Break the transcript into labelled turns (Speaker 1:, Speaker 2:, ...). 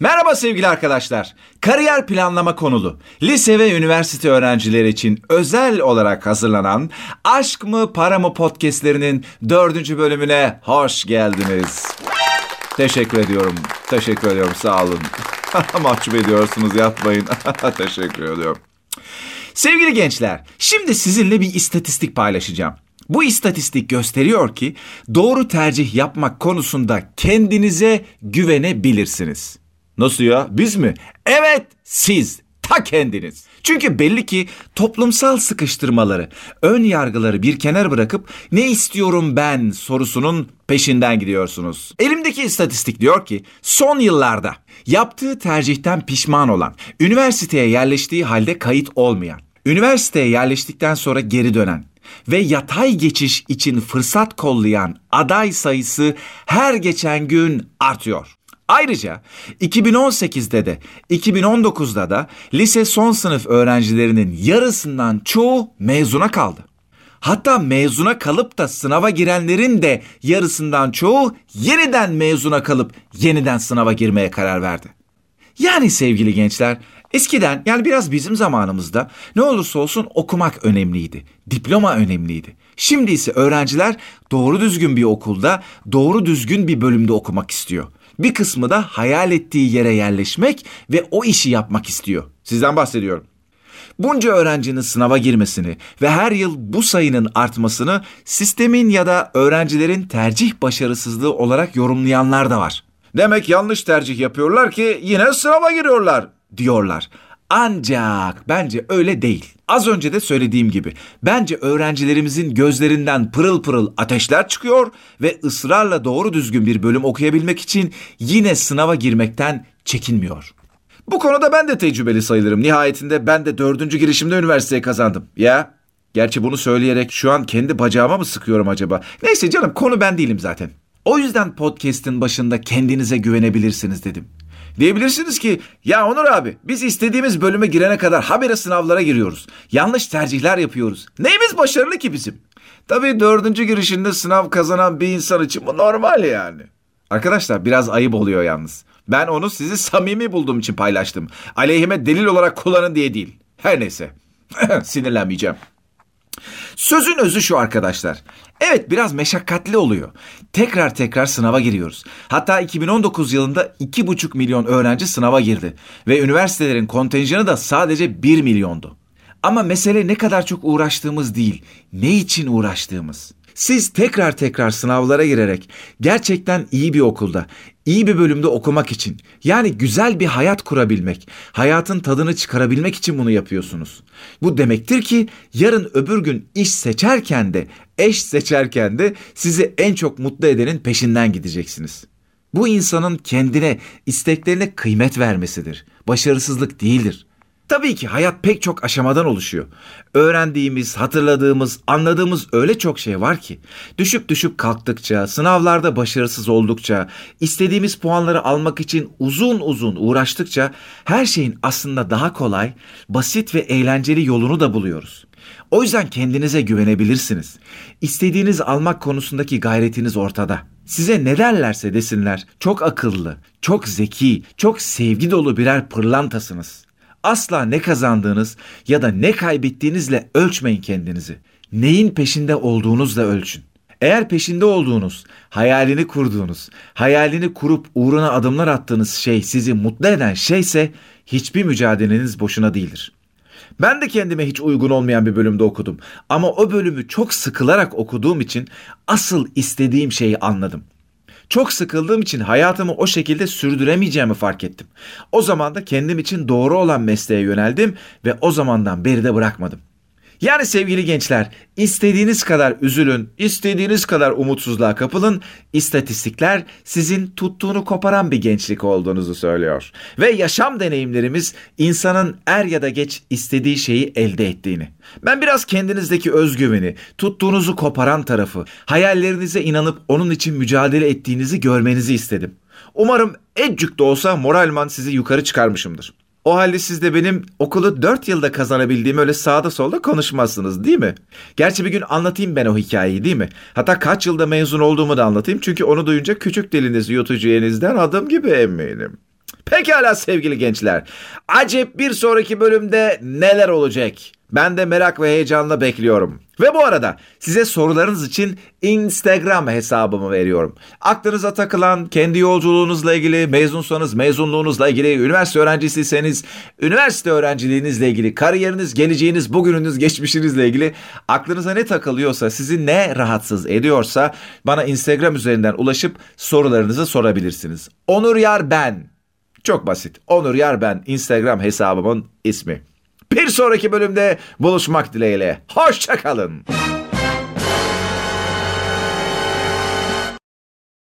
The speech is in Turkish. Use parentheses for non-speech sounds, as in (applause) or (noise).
Speaker 1: Merhaba sevgili arkadaşlar. Kariyer planlama konulu, lise ve üniversite öğrencileri için özel olarak hazırlanan Aşk mı Para mı podcastlerinin dördüncü bölümüne hoş geldiniz. Teşekkür ediyorum. Teşekkür ediyorum. Sağ olun. (laughs) Mahcup ediyorsunuz yapmayın. (laughs) Teşekkür ediyorum. Sevgili gençler, şimdi sizinle bir istatistik paylaşacağım. Bu istatistik gösteriyor ki doğru tercih yapmak konusunda kendinize güvenebilirsiniz. Nasıl ya? Biz mi? Evet, siz. Ta kendiniz. Çünkü belli ki toplumsal sıkıştırmaları, ön yargıları bir kenar bırakıp ne istiyorum ben sorusunun peşinden gidiyorsunuz. Elimdeki istatistik diyor ki son yıllarda yaptığı tercihten pişman olan, üniversiteye yerleştiği halde kayıt olmayan, üniversiteye yerleştikten sonra geri dönen ve yatay geçiş için fırsat kollayan aday sayısı her geçen gün artıyor. Ayrıca 2018'de de 2019'da da lise son sınıf öğrencilerinin yarısından çoğu mezuna kaldı. Hatta mezuna kalıp da sınava girenlerin de yarısından çoğu yeniden mezuna kalıp yeniden sınava girmeye karar verdi. Yani sevgili gençler, eskiden yani biraz bizim zamanımızda ne olursa olsun okumak önemliydi. Diploma önemliydi. Şimdi ise öğrenciler doğru düzgün bir okulda, doğru düzgün bir bölümde okumak istiyor. Bir kısmı da hayal ettiği yere yerleşmek ve o işi yapmak istiyor. Sizden bahsediyorum. Bunca öğrencinin sınava girmesini ve her yıl bu sayının artmasını sistemin ya da öğrencilerin tercih başarısızlığı olarak yorumlayanlar da var. Demek yanlış tercih yapıyorlar ki yine sınava giriyorlar diyorlar. Ancak bence öyle değil. Az önce de söylediğim gibi bence öğrencilerimizin gözlerinden pırıl pırıl ateşler çıkıyor ve ısrarla doğru düzgün bir bölüm okuyabilmek için yine sınava girmekten çekinmiyor. Bu konuda ben de tecrübeli sayılırım. Nihayetinde ben de dördüncü girişimde üniversiteyi kazandım. Ya Gerçi bunu söyleyerek şu an kendi bacağıma mı sıkıyorum acaba? Neyse canım konu ben değilim zaten. O yüzden podcast'in başında kendinize güvenebilirsiniz dedim. Diyebilirsiniz ki ya Onur abi biz istediğimiz bölüme girene kadar habere sınavlara giriyoruz. Yanlış tercihler yapıyoruz. Neyimiz başarılı ki bizim? Tabii dördüncü girişinde sınav kazanan bir insan için bu normal yani. Arkadaşlar biraz ayıp oluyor yalnız. Ben onu sizi samimi bulduğum için paylaştım. Aleyhime delil olarak kullanın diye değil. Her neyse. (laughs) Sinirlenmeyeceğim. Sözün özü şu arkadaşlar. Evet biraz meşakkatli oluyor. Tekrar tekrar sınava giriyoruz. Hatta 2019 yılında 2,5 milyon öğrenci sınava girdi. Ve üniversitelerin kontenjanı da sadece 1 milyondu. Ama mesele ne kadar çok uğraştığımız değil, ne için uğraştığımız. Siz tekrar tekrar sınavlara girerek gerçekten iyi bir okulda, iyi bir bölümde okumak için, yani güzel bir hayat kurabilmek, hayatın tadını çıkarabilmek için bunu yapıyorsunuz. Bu demektir ki yarın öbür gün iş seçerken de, eş seçerken de sizi en çok mutlu edenin peşinden gideceksiniz. Bu insanın kendine, isteklerine kıymet vermesidir. Başarısızlık değildir. Tabii ki hayat pek çok aşamadan oluşuyor. Öğrendiğimiz, hatırladığımız, anladığımız öyle çok şey var ki. Düşüp düşüp kalktıkça, sınavlarda başarısız oldukça, istediğimiz puanları almak için uzun uzun uğraştıkça her şeyin aslında daha kolay, basit ve eğlenceli yolunu da buluyoruz. O yüzden kendinize güvenebilirsiniz. İstediğiniz almak konusundaki gayretiniz ortada. Size ne derlerse desinler çok akıllı, çok zeki, çok sevgi dolu birer pırlantasınız. Asla ne kazandığınız ya da ne kaybettiğinizle ölçmeyin kendinizi. Neyin peşinde olduğunuzla ölçün. Eğer peşinde olduğunuz, hayalini kurduğunuz, hayalini kurup uğruna adımlar attığınız şey sizi mutlu eden şeyse hiçbir mücadeleniz boşuna değildir. Ben de kendime hiç uygun olmayan bir bölümde okudum ama o bölümü çok sıkılarak okuduğum için asıl istediğim şeyi anladım. Çok sıkıldığım için hayatımı o şekilde sürdüremeyeceğimi fark ettim. O zaman da kendim için doğru olan mesleğe yöneldim ve o zamandan beri de bırakmadım. Yani sevgili gençler, istediğiniz kadar üzülün, istediğiniz kadar umutsuzluğa kapılın, istatistikler sizin tuttuğunu koparan bir gençlik olduğunuzu söylüyor. Ve yaşam deneyimlerimiz insanın er ya da geç istediği şeyi elde ettiğini. Ben biraz kendinizdeki özgüveni, tuttuğunuzu koparan tarafı, hayallerinize inanıp onun için mücadele ettiğinizi görmenizi istedim. Umarım ecük de olsa moralman sizi yukarı çıkarmışımdır. O halde siz de benim okulu 4 yılda kazanabildiğimi öyle sağda solda konuşmazsınız değil mi? Gerçi bir gün anlatayım ben o hikayeyi değil mi? Hatta kaç yılda mezun olduğumu da anlatayım. Çünkü onu duyunca küçük diliniz yutucu yenizden adım gibi eminim. Pekala sevgili gençler. Acep bir sonraki bölümde neler olacak? Ben de merak ve heyecanla bekliyorum. Ve bu arada size sorularınız için Instagram hesabımı veriyorum. Aklınıza takılan kendi yolculuğunuzla ilgili, mezunsanız mezunluğunuzla ilgili, üniversite öğrencisiyseniz üniversite öğrenciliğinizle ilgili, kariyeriniz, geleceğiniz, bugününüz, geçmişinizle ilgili aklınıza ne takılıyorsa, sizi ne rahatsız ediyorsa bana Instagram üzerinden ulaşıp sorularınızı sorabilirsiniz. Onur Yar ben. Çok basit. Onur Yar ben Instagram hesabımın ismi. Bir sonraki bölümde buluşmak dileğiyle. Hoşçakalın.